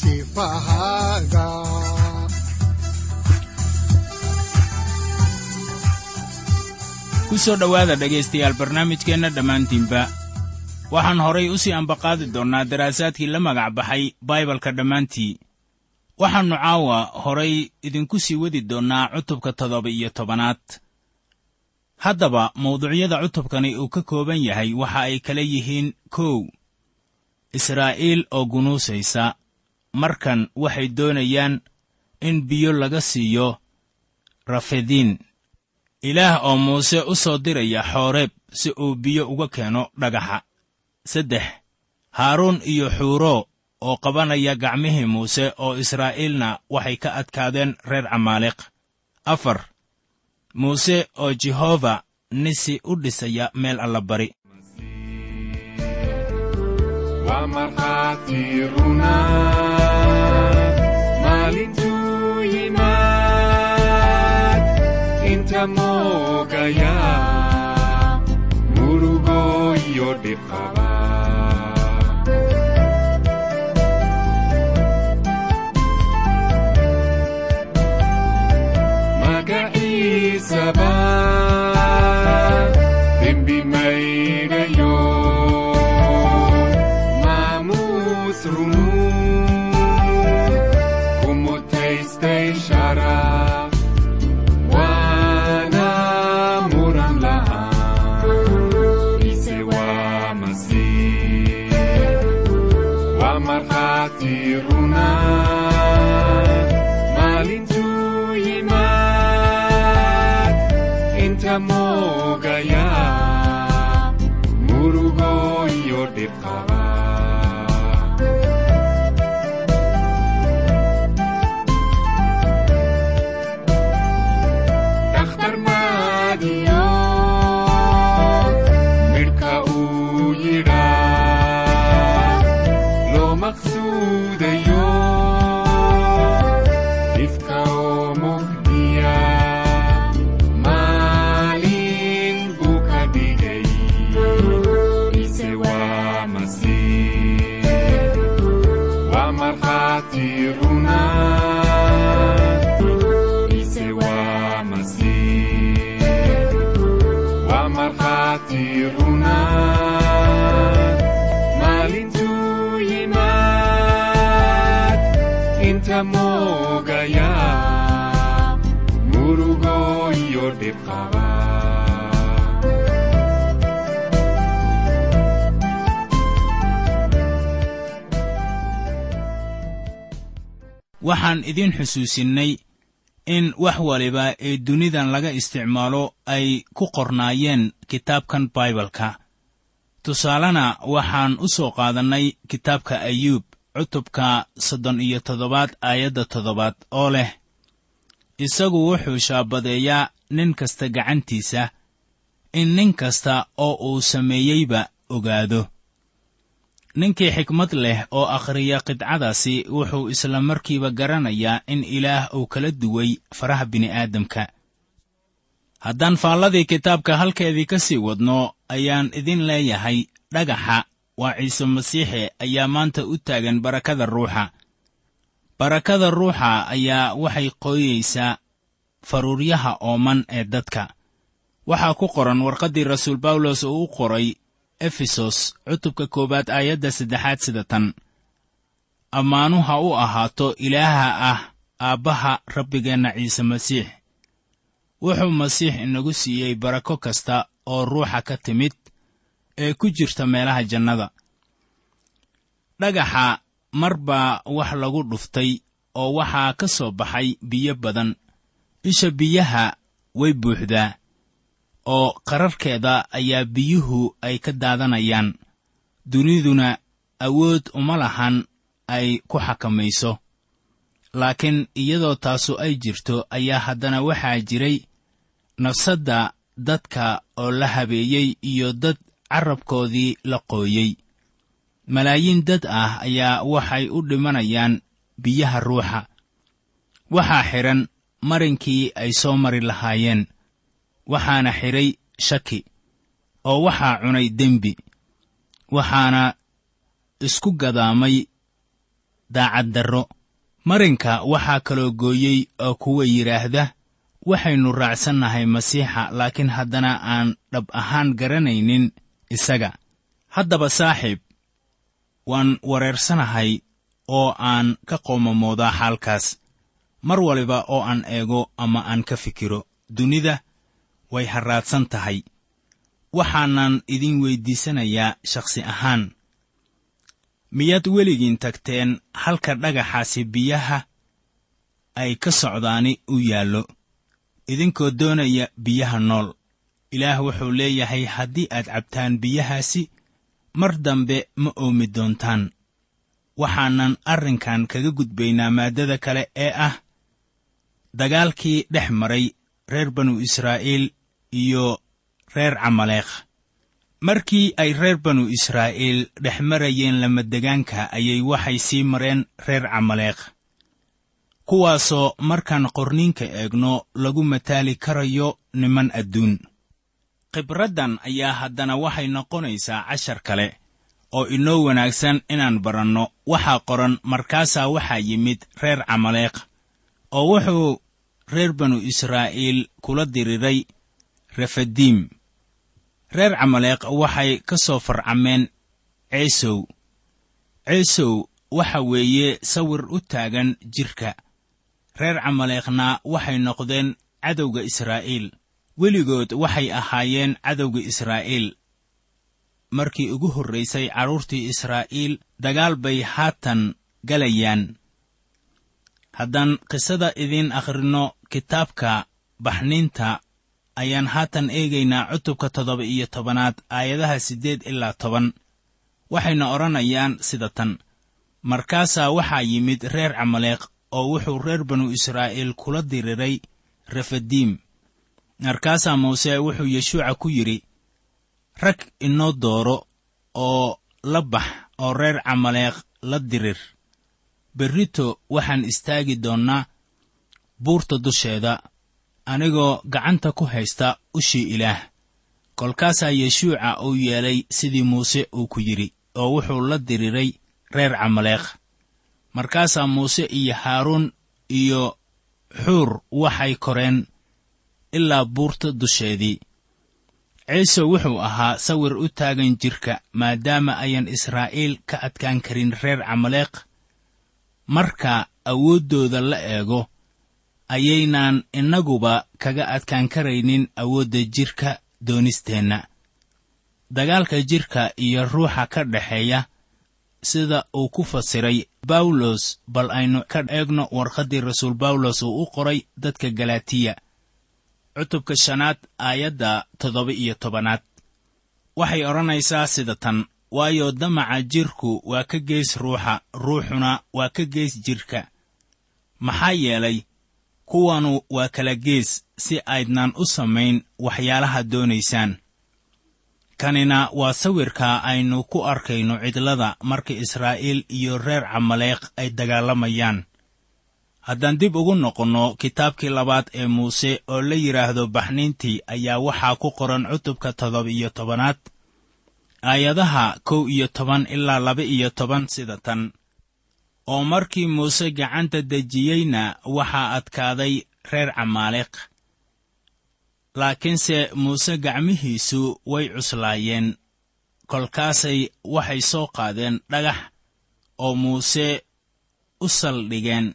sifahaaga ku soo dhowaada dhegaystayaal barnaamijkeenna dhammaantiinba waxaan horay u sii ambaqaadi doonnaa daraasaadkii la magac baxay baibalka dhammaantii. Waxaannu caawa horay idinku sii wadi doonnaa cutubka toddoba iyo tobanaad. Haddaba mawduucyada cutubkani uu ka kooban yahay waxa ay kala yihiin kow. Israa'iil oo gunuusaysa. Markan waxay doonayaan in biyo laga siiyo rafediin ilaah oo muuse u soo diraya xooreeb si uu biyo uga keeno dhagaxa saddex haaruun iyo xuuro oo qabanaya gacmihii muuse oo israa'iilna waxay ka adkaadeen reer camaaliq afar muuse oo jehova nisi u dhisaya meel allabari murugo iyo dhibqaba kumutaystay markhaati waxaan idiin xusuusinnay in wax waliba ee dunidan laga isticmaalo ay ku qornaayeen kitaabkan baibalka. Tusaalena waxaan u soo qaadannay kitaabka ayuub cutubka soddon iyo toddobaad aayadda toddobaad oo leh isagu wuxuu shaabadeeyaa nin kasta gacantiisa in nin kasta oo uu sameeyeyba ogaado ninkii xikmad leh oo akhriya qidcadaasi wuxuu isla markiiba garanayaa in ilaah uu kala duway faraha bini'aadamka. Haddaan faalladii kitaabka halkeedii ka sii wadno ayaan idin leeyahay dhagaxa waa ciise masiixe ayaa maanta u taagan barakada ruuxa. Barakada ruuxa ayaa waxay qooyeysaa faruuryaha ooman ee dadka. Waxaa ku qoran warqaddii rasuul bawlos uu u qoray efesos cutubka koowaad aayadda saddexaad sida tan. Ammaanu ha u ahaato ilaaha ah aabbaha rabbigeenna ciise masiix. Wuxuu masiix inagu siiyey barako kasta oo ruuxa ka timid ee ku jirta meelaha jannada. Dhagaxa mar baa wax lagu dhuftay oo waxaa ka soo baxay biyo badan. Isha biyaha way buuxdaa oo qararkeeda ayaa biyuhu ay ka daadanayaan. Duniduna awood uma lahan ay ku xakamayso. Laakiin iyadoo taasu ay jirto ayaa haddana waxaa jiray nafsadda dadka oo la habeeyey iyo dad carrabkoodii la qooyey. Malaayiin dad ah ayaa waxay u dhimanayaan biyaha ruuxa. Waxaa xidhan marinkii ay soo mari lahaayeen waxaana xidhay shaki oo waxaa cunay dembi waxaana isku gadaamay daacaddarro marinka waxaa kaloo gooyey oo kuwa yidhaahda waxaynu raacsannahay masiixa laakiin haddana aan dhab ahaan garanaynin isaga. Haddaba saaxiib waan wareersanahay oo aan ka qoomamoodaa xaalkaas. Mar waliba oo aan eego ama aan ka fikiro dunida way harraadsan tahay. Waxaanan idin weyddiisanayaa shakhsi ahaan. Miyaad weligiin tagteen halka dhagaxaasi biyaha ay ka socdaani u yaallo? Idinkoo doonaya biyaha nool. Ilaah wuxuu leeyahay haddii aad cabtaan biyahaasi mar dambe ma oomi doontaan. Waxaanan arrinkan kaga gudbaynaa maaddada kale ee ah dagaalkii dhex maray reer banu israa'iil iyo reer camaleekh markii ay reer banu israa'iil dhex marayeen lamadegaanka ayay waxay sii mareen reer camaleekh kuwaasoo markaan qorniinka eegno lagu mataali karayo niman adduun. Khibraddan ayaa haddana waxay noqonaysaa cashar kale oo inoo wanaagsan inaan baranno. Waxaa qoran markaasaa waxaa yimid reer camaleekh oo wuxuu reer banu israa'iil kula diriray refadiim reer camaleekh waxay ka soo farcameen ceesow. Ceesow waxa weeye sawir u taagan jidhka reer camaleekhna waxay noqdeen cadowga israa'iil. Weligood waxay ahaayeen cadowga israa'iil. Markii ugu horraysay carruurtii israa'iil dagaal bay haatan galayaan. Haddaan qisada idiin akhrinno kitaabka baxniinta ayaan haatan eegaynaa cutubka toddoba iyo tobanaad aayadaha siddeed ilaa toban. Waxayna odhanayaan sida tan. Markaasaa waxaa yimid reer camaleekh oo wuxuu reer banu israa'iil kula diriray refadiim markaasaa muuse wuxuu yeshuuca ku yidhi rag inoo dooro oo la bax oo reer camaleekh la dirir berrito waxaan istaagi doonnaa buurta dusheeda anigoo gacanta ku haysta ushii ilaah. Kolkaasaa yeshuuca uu yeelay sidii muuse uu ku yidhi oo wuxuu la diriray reer camaleekh markaasaa muuse iyo haaruun iyo xuur waxay koreen ilaa buurta dusheedii. Ciise wuxuu ahaa sawir u taagan jidhka maadaama ayan israa'iil ka adkaan karin reer camaleekh marka awooddooda la eego ayaynaan innaguba kaga adkaan karaynin awoodda jidhka doonisteenna. Dagaalka jidhka iyo ruuxa ka dhexeeya sida uu ku fasiray bawlos bal aynu ka eegno warqaddii rasuul bawlos uu u qoray dadka galatiya cutubka shanaad aayadda toddoba iyo tobanaad. Waxay odhanaysaa sida tan waayo damaca jidhku waa ka gees ruuxa ruuxuna waa ka gees jidhka maxaa yeelay kuwanu waa kala gees si aydnaan u samayn waxyaalaha doonaysaan. Kanina waa sawirka aynu ku arkayno cidlada marka israa'iil iyo reer camaleekh ay dagaalamayaan. Haddaan dib ugu noqonno kitaabkii labaad ee muuse oo la yidhaahdo baxniintii ayaa waxaa ku qoran cutubka toddoba iyo tobanaad aayadaha kow iyo toban ilaa laba iyo toban sida tan oo markii muuse gacanta dejiyeyna waxaa adkaaday reer camaaliq laakiinse muuse gacmihiisu way cuslaayeen. Kolkaasay waxay soo qaadeen dhagax oo muuse u saldhigeen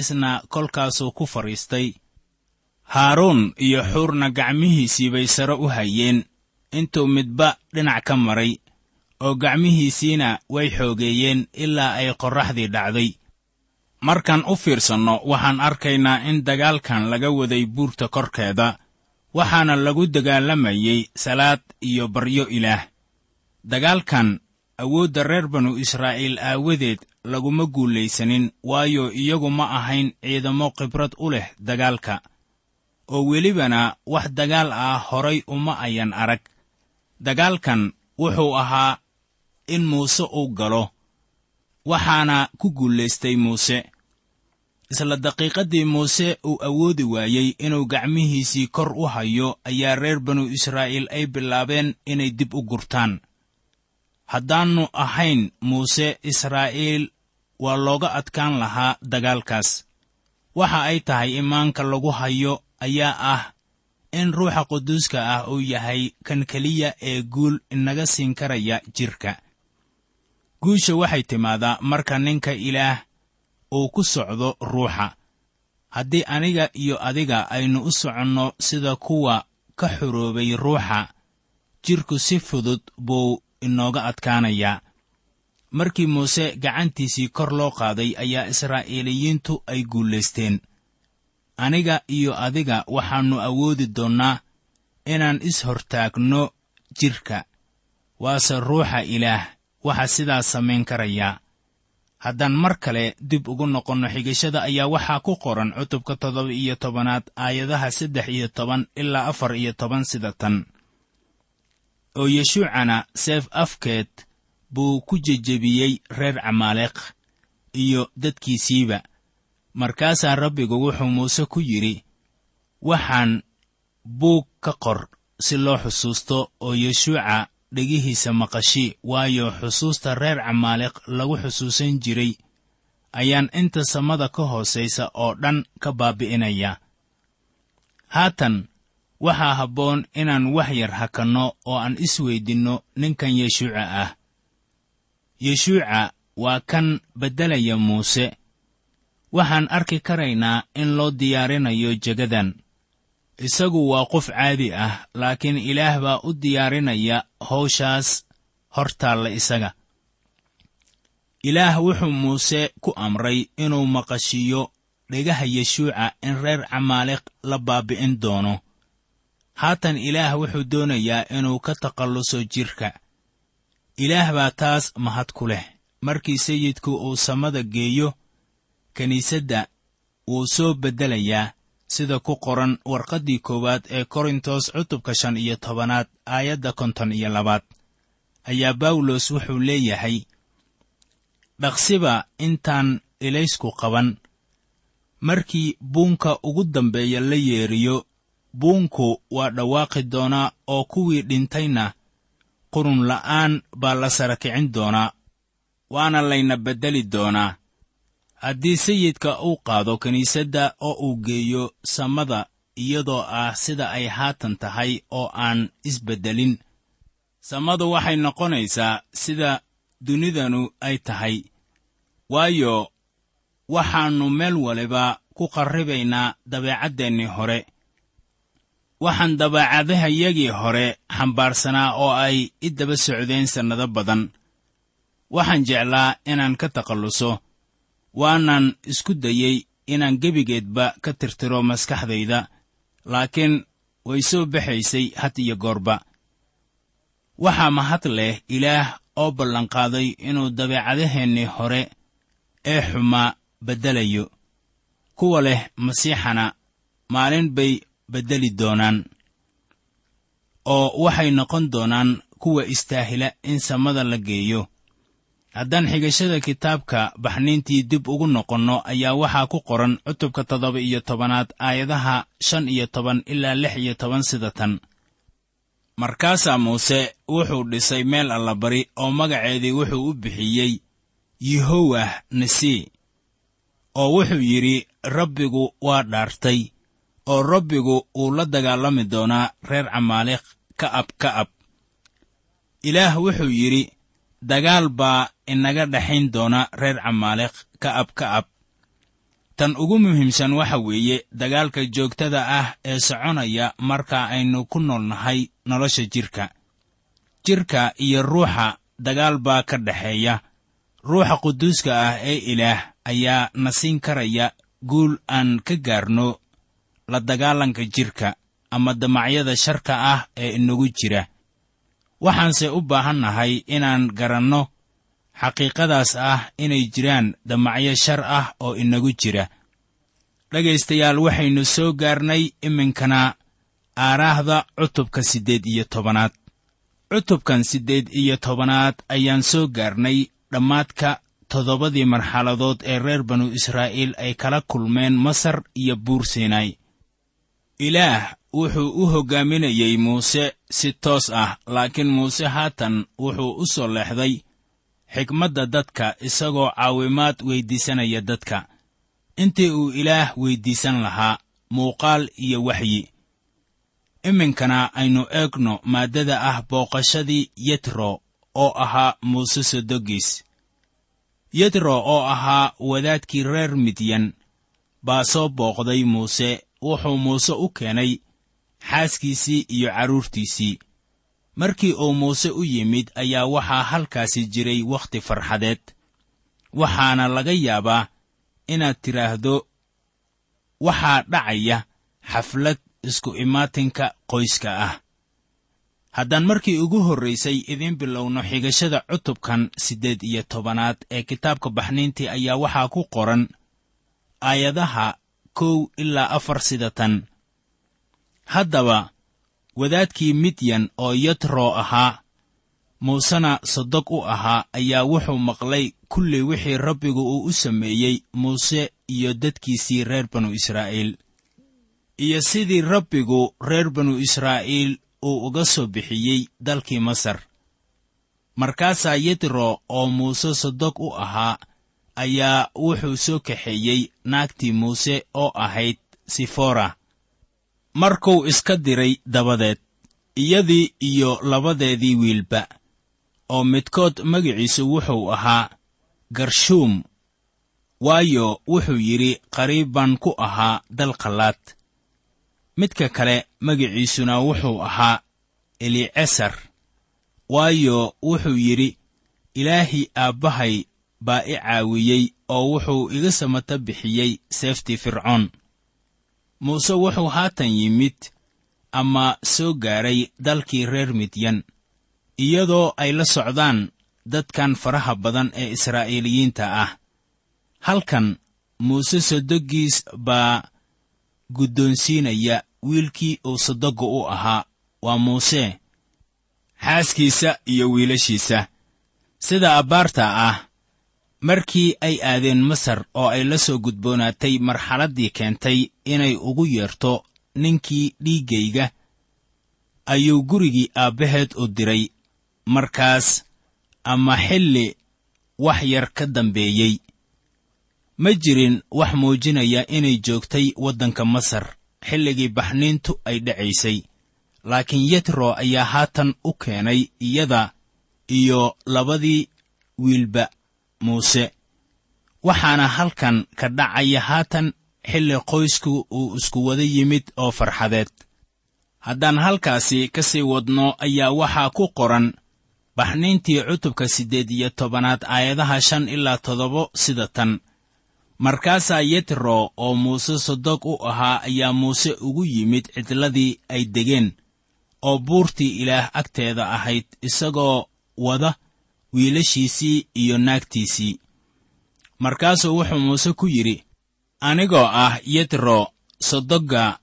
isna kolkaasuu ku fadhiistay. Haaruun iyo xuurna gacmihiisii bay sare u hayeen. Intuu midba dhinac ka maray oo gacmihiisiina way xoogeeyeen ilaa ay qorraxdii dhacday. Markaan u fiirsanno waxaan arkaynaa in dagaalkan laga waday buurta korkeeda waxaana lagu dagaalamayey salaad iyo baryo ilaah. Dagaalkan awoodda reer banu israa'iil aawadeed laguma guulaysanin waayo iyagu ma ahayn ciidamo khibrad u leh dagaalka oo welibana wax dagaal ah horay uma ayan arag. Dagaalkan wuxuu ahaa in muuse uu galo. Waxaana ku guulaystay muuse. Isla daqiiqaddii muuse uu awoodi waayey inuu gacmihiisii kor u hayo ayaa reer banu israa'iil ay bilaabeen inay dib u gurtaan. Haddaannu ahayn muuse israa'iil waa looga adkaan lahaa dagaalkaas. Waxa ay tahay imaanka lagu hayo ayaa ah in ruuxa quduuska ah uu yahay kan keliya ee guul inaga siin karaya jidhka guusha waxay timaadaa marka ninka ilaah uu ku socdo ruuxa haddii aniga iyo adiga aynu u soconno sida kuwa ka xoroobay ruuxa jidhku si fudud buu inooga adkaanayaa. Markii muuse gacantiisii kor loo qaaday ayaa israa'iiliyiintu ay guulaysteen aniga iyo adiga waxaannu awoodi doonnaa inaan is-hortaagno jidhka waase ruuxa ilaah waxa sidaas samayn karayaa haddaan mar kale dib ugu noqonno xigashada ayaa waxaa ku qoran cutubka toddoba iyo tobanaad aayadaha saddex iyo toban ilaa afar iyo toban sida tan. Oo yeshuucana seef afkeed buu ku jejebiyey reer camaaleeq iyo dadkiisiiba. Markaasaa rabbigu wuxuu muuse ku yidhi waxaan buug ka qor si loo xusuusto oo yeshuuca dhegihiisa maqashi waayo xusuusta reer camaaleq lagu xusuusan jiray ayaan inta samada ka hoosaysa oo dhan ka baabi'inaya. Haatan waxaa habboon inaan wax yar hakanno oo aan isweydinno ninkan yeshuuca ah. Yeshuuca waa kan beddelaya muuse. Waxaan arki karaynaa in loo diyaarinayo jegadan isagu waa qof caadi ah laakiin ilaah baa u diyaarinaya hawshaas hor taalla isaga. Ilaah wuxuu muuse ku amray inuu maqashiiyo dhegaha yeshuuca in reer camaaliq la baabi'in doono. Haatan ilaah wuxuu doonayaa inuu ka takhalluso jidhka ilaah baa taas mahad ku leh. Markii sayidku uu samada geeyo kiniisadda wuu soo beddelayaa sida ku qoran warqaddii koowaad ee korintos cutubka shan iyo tobanaad aayadda konton iyo labaad. Ayaa bawlos wuxuu leeyahay dhaqsiba intaan ilaysku qaban. Markii buunka ugu dambeeya la yeeriyo buunku waa dhawaaqi doonaa oo kuwii dhintayna qurun la'aan baa la sara kicin doonaa waana layna beddeli doonaa haddii sayidka uu qaado kiniisadda oo uu geeyo samada iyadoo ah sida ay haatan tahay oo aan isbeddelin samadu waxay noqonaysaa sida dunidanu ay tahay. Waayo waxaannu meel waliba ku qarribaynaa dabeecaddeenii hore. Waxaan dabeecadahayagii hore xambaarsanaa oo ay i daba socdeen sannado badan. Waxaan jeclaa inaan ka takhalluso waanan isku dayey inaan gebigeedba ka tirtiro maskaxdayda laakiin way soo baxaysay had iyo goorba. Waxaa mahad leh ilaah oo ballanqaaday inuu dabeecadaheennii hore ee xumaa beddelayo. Kuwa leh masiixana maalin bay beddeli doonaan oo waxay noqon doonaan kuwa istaahila in samada la geeyo haddaan xigashada kitaabka baxniintii dib ugu noqonno ayaa waxaa ku qoran cutubka toddoba iyo tobanaad aayadaha shan iyo toban ilaa lix iyo toban sida tan. Markaasaa muuse wuxuu dhisay meel allabari oo magaceedii wuxuu u bixiyey yehowah nasi oo wuxuu yidhi rabbigu waa dhaartay oo rabbigu wuu la dagaalami doonaa reer camaaliq ka'ab ka'ab. Ilaah wuxuu yidhi dagaal baa inaga dhexayn doona reer camaaliq ka'ab ka'ab tan ugu muhiimsan waxa weeye dagaalka joogtada ah ee soconaya marka aynu ku noolnahay nolosha jidhka jidhka iyo ruuxa dagaal baa ka dhexeeya ruuxa quduuska ah ee ilaah ayaa na siin karaya guul aan ka gaarno la dagaalanka jidhka ama damacyada sharka ah ee inagu jira waxaanse u baahannahay inaan garanno xaqiiqadaas ah inay jiraan damacyo shar ah oo inagu jira. Dhegaystayaal waxaynu soo gaarnay iminkana aaraahda cutubka siddeed iyo tobanaad. Cutubkan siddeed iyo tobanaad ayaan soo gaarnay dhammaadka toddobadii marxaladood ee reer banu israa'iil ay kala kulmeen masar iyo buur siinay ilaah wuxuu u hoggaaminayey muuse si toos ah laakiin muuse haatan wuxuu u soo leexday xigmadda dadka isagoo caawimaad weyddiisanaya dadka. Intii uu ilaah weyddiisan lahaa muuqaal iyo waxyi. Iminkana aynu eegno maaddada ah booqashadii yetro oo ahaa muuse sodogiis yetro oo ahaa wadaadkii reer midyan baa soo booqday muuse wuxuu muuse u keenay xaaskiisii iyo carruurtiisii markii uu muuse u yimid ayaa waxaa halkaasi jiray wakhti farxadeed. Waxaana laga yaabaa inaad tidhaahdo waxaa dhacaya xaflad isku imaatinka qoyska ah. Haddaan markii ugu horraysay idiin bilowno xigashada cutubkan siddeed iyo tobanaad ee kitaabka baxniintii ayaa waxaa ku qoran aayadaha kow ilaa afar sida tan haddaba wadaadkii midyan oo yatro ahaa muusena sodog u ahaa ayaa wuxuu maqlay kulli wixii rabbigu uu u sameeyey muuse iyo dadkiisii reer banu israa'iil. Iyo sidii rabbigu reer banu israa'iil uu uga soo bixiyey dalkii masar. Markaasaa yetro oo muuse sodog u ahaa ayaa wuxuu soo kaxeeyey naagtii muuse oo ahayd sifora. Markuu iska diray dabadeed iyadii iyo labadeedii wiilba oo midkood magiciisu wuxuu ahaa garshuum waayo wuxuu yidhi qariib baan ku ahaa dal qallaad midka kale magiciisuna wuxuu ahaa eliceser waayo wuxuu yidhi ilaahii aabbahay baa i caawiyey oo wuxuu iga samata bixiyey seeftii fircoon. Muuse wuxuu haatan yimid ama soo gaaray dalkii reer midyan iyadoo ay la socdaan dadkan faraha badan ee israa'iiliyiinta ah. Halkan muuse sodogiis baa guddoonsiinaya wiilkii uu sodoga u ahaa. Waa muuse xaaskiisa iyo wiilashiisa. Sida abbaarta ah markii ay aadeen masar oo ay la soo gudboonaatay marxaladdii keentay inay ugu yeerto ninkii dhiiggayga ayuu gurigii aabbaheed u diray. Markaas ama xilli wax yar ka dambeeyey. Ma jirin wax muujinaya inay joogtay waddanka masar xilligii baxniintu ay dhacaysay. Laakiin yetro ayaa haatan u keenay iyada iyo labadii wiilba muuse. Waxaana halkan ka dhacaya haatan xilli qoysku uu isku wada yimid oo farxadeed. Haddaan halkaasi ka sii wadno ayaa waxaa ku qoran baxniintii cutubka siddeed iyo tobanaad aayadaha shan ilaa toddoba sida tan. Markaasaa yetro oo muuse sodog u ahaa ayaa muuse ugu yimid cidladii ay degeen oo buurtii ilaah agteeda ahayd isagoo wada wiilashiisii iyo naagtiisii. Markaasuu wuxuu muuse ku yidhi anigoo ah yetro sodogga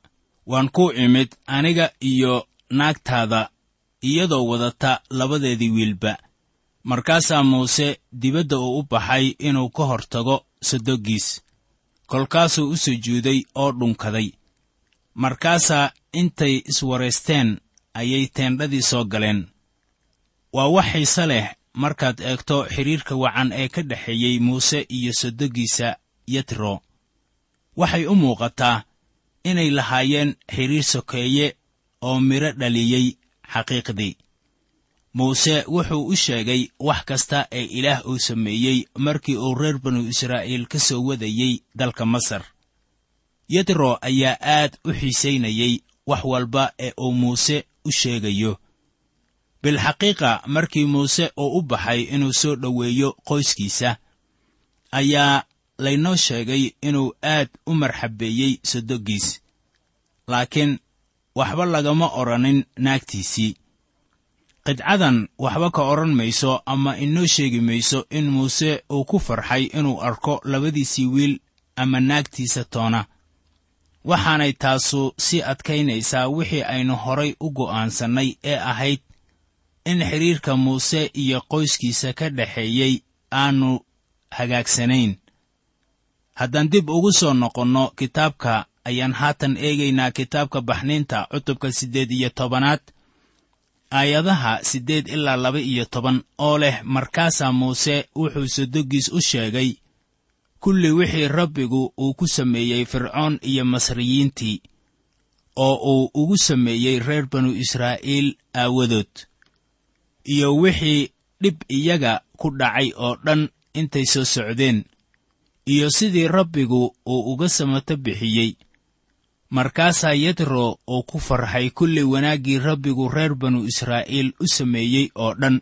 waan ku imid aniga iyo naagtaada iyadoo wadata labadeedii wiilba. Markaasaa muuse dibadda uu u baxay inuu ka hor tago sodoggiis. Kolkaasuu u sujuuday oo dhunkaday. Markaasaa intay iswaraysteen ayay teendhadii soo galeen. Waa wax xiise leh markaad eegto xidhiirka wacan ee ka dhexeeyey muuse iyo sodoggiisa yetro waxay u muuqataa inay lahaayeen xidhiir sokeeye oo midho dhaliyey xaqiiqdii. Muuse wuxuu u sheegay wax kasta ee ilaah uu sameeyey markii uu reer banu israa'iil ka soo wadayey dalka masar. Yetro ayaa aad u xiisaynayey wax walba ee uu muuse u sheegayo bilxaqiiqa markii muuse uu u baxay inuu soo dhoweeyo qoyskiisa ayaa laynoo sheegay inuu aad u marxabeeyey sodoggiis laakiin waxba lagama odhanin naagtiisii. Qidcadan waxba ka odhan mayso ama inoo sheegi mayso in muuse uu ku farxay inuu arko labadiisii wiil ama naagtiisa toona. Waxaanay taasu sii adkaynaysaa wixii aynu horay u go'aansannay ee ahayd in xidhiirka muuse iyo qoyskiisa ka dhexeeyey aanu hagaagsanayn. Haddaan dib ugu soo noqonno kitaabka ayaan haatan eegaynaa kitaabka baxniinta cutubka siddeed iyo tobanaad aayadaha siddeed ilaa laba iyo toban oo leh markaasaa muuse wuxuu sodoggiis u sheegay kulli wixii rabbigu uu ku sameeyey fircoon iyo masriyiintii oo uu ugu sameeyey reer banu israa'iil aawadood iyo wixii dhib iyaga ku dhacay oo dhan intay soo socdeen iyo sidii rabbigu uu uga samato bixiyey. Markaasaa yetro uu ku farxay kulli wanaaggii rabbigu reer banu israa'iil u sameeyey oo dhan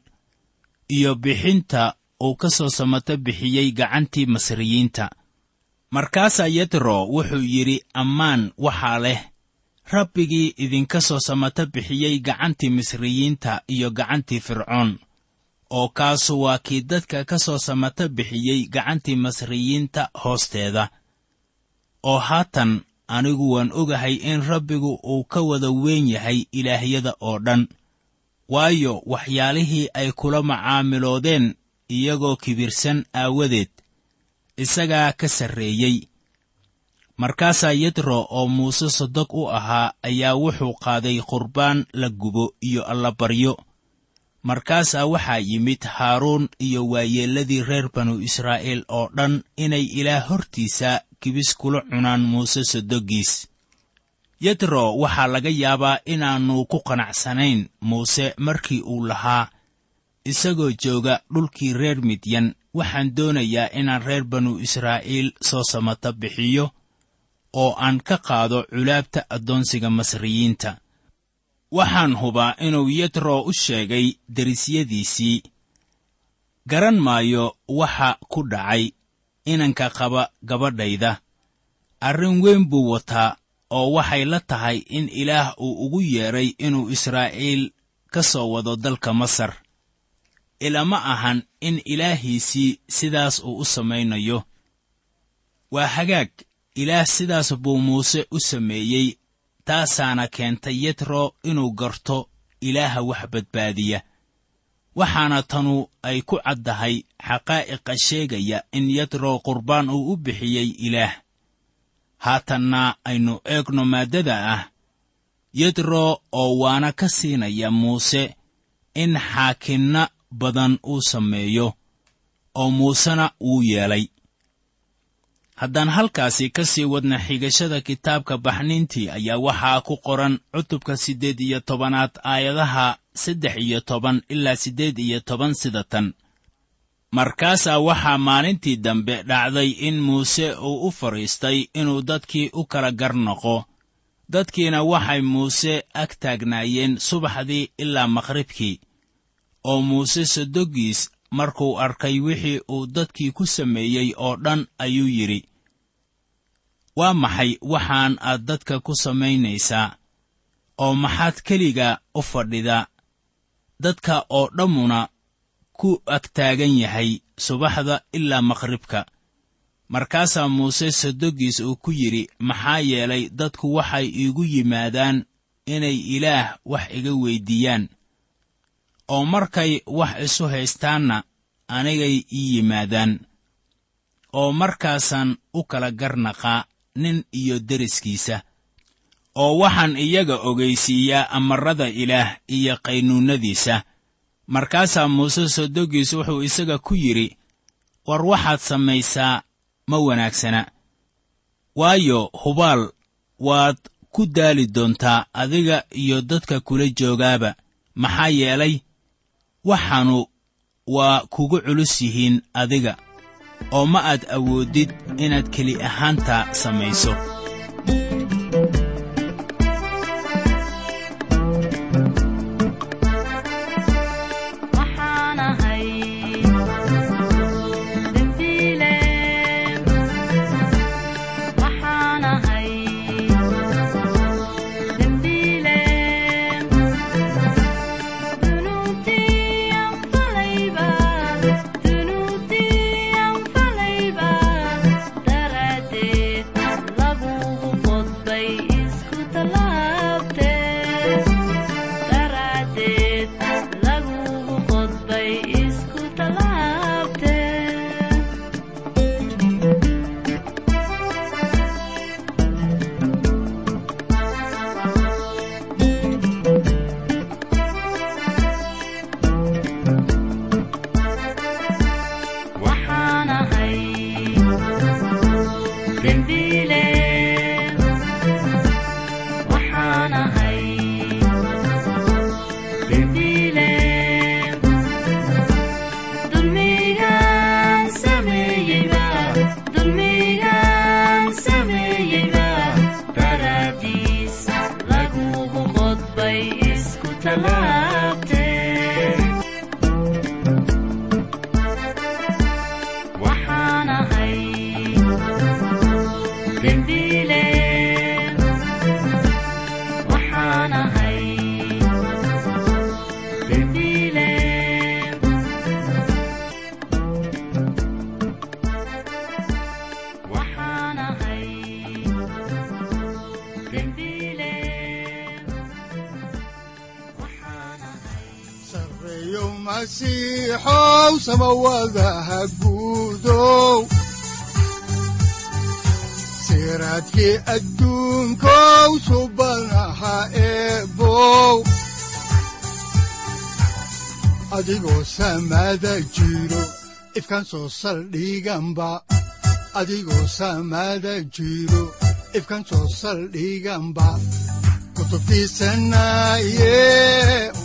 iyo bixinta uu ka soo samato bixiyey gacantii masriyiinta. Markaasaa yetro wuxuu yidhi ammaan waxaa leh rabbigii idinka soo samato bixiyey gacantii misriyiinta iyo gacantii fircoon oo kaasu waa kii dadka ka soo samato bixiyey gacantii masriyiinta hoosteeda. Oo haatan anigu waan ogahay in rabbigu uu ka wada weyn yahay ilaahyada oo dhan waayo waxyaalihii ay kula macaamiloodeen iyagoo kibirsan aawadeed isagaa ka sarreeyey markaasaa yetro oo muuse sodog u ahaa ayaa wuxuu qaaday qurbaan la gubo iyo allabaryo markaasaa waxaa yimid haaruun iyo waayeelladii reer banu israa'iil oo dhan inay ilaah hortiisa kibis kula cunaan muuse sodoggiis yetro waxaa laga yaabaa inaannu ku qanacsanayn muuse markii uu lahaa isagoo jooga dhulkii reer midyan. Waxaan doonayaa inaan reer banu israa'iil soo samata bixiyo oo aan ka qaado culaabta addoonsiga masriyiinta. Waxaan hubaa inuu yetro u sheegay derisyadiisii garan maayo waxa ku dhacay inanka qaba gabadhayda. Arrin weyn buu wataa oo waxay la tahay in ilaah uu ugu yeedhay inuu israa'iil ka soo wado dalka masar. Ilama ahan in ilaahiisii sidaas uu u samaynayo. Waa hagaag ilaah sidaas buu muuse u sameeyey taasaana keentay yetro inuu garto ilaaha wax badbaadiya. Waxaana tanu ay ku caddahay xaqaa'iqa sheegaya in yetro qurbaan uu u bixiyey ilaah. Haatanna aynu eegno maaddada ah yetro oo waana ka siinaya muuse in xaakinna badan uu sameeyo oo muusena wuu yeelay haddaan halkaasi ka sii wadna xigashada kitaabka baxniintii ayaa waxaa ku qoran cutubka siddeed iyo tobanaad aayadaha saddex iyo toban ilaa siddeed iyo toban sida tan. Markaasaa waxaa maalintii dambe dhacday in muuse uu u fadhiistay inuu dadkii u kala garnoqo dadkiina waxay muuse ag taagnaayeen subaxdii ilaa maqhribkii oo muuse sodoggiis markuu arkay wixii uu dadkii ku sameeyey oo dhan ayuu yidhi waa maxay waxaan aad dadka ku samaynaysaa oo maxaad keliga u fadhidaa dadka oo dhammuna ku agtaagan yahay subaxda ilaa maqhribka markaasaa muuse sodoggiis uu ku yidhi maxaa yeelay dadku waxay iigu yimaadaan inay ilaah wax iga weyddiiyaan oo markay wax isu haystaanna anigay ii yimaadaan oo markaasaan u kala garnaqaa nin iyo deriskiisa oo waxaan iyaga ogaysiiyaa amarrada ilaah iyo qaynuunnadiisa. Markaasaa muuse sodoggiis wuxuu isaga ku yidhi war waxaad samaysaa ma wanaagsana. Waayo hubaal waad ku daali doontaa adiga iyo dadka kula joogaaba. Maxaa yeelay waxaanu waa kugu culus yihiin adiga oo ma aad awooddid inaad keli ahaanta samayso masiixow samawadaha guudow siraadkii adduunkow subanaha eebow adigoo samada jiro ifkan soo saldhiganba adigoo samada jiro ifkan soo saldhiganba saaciiday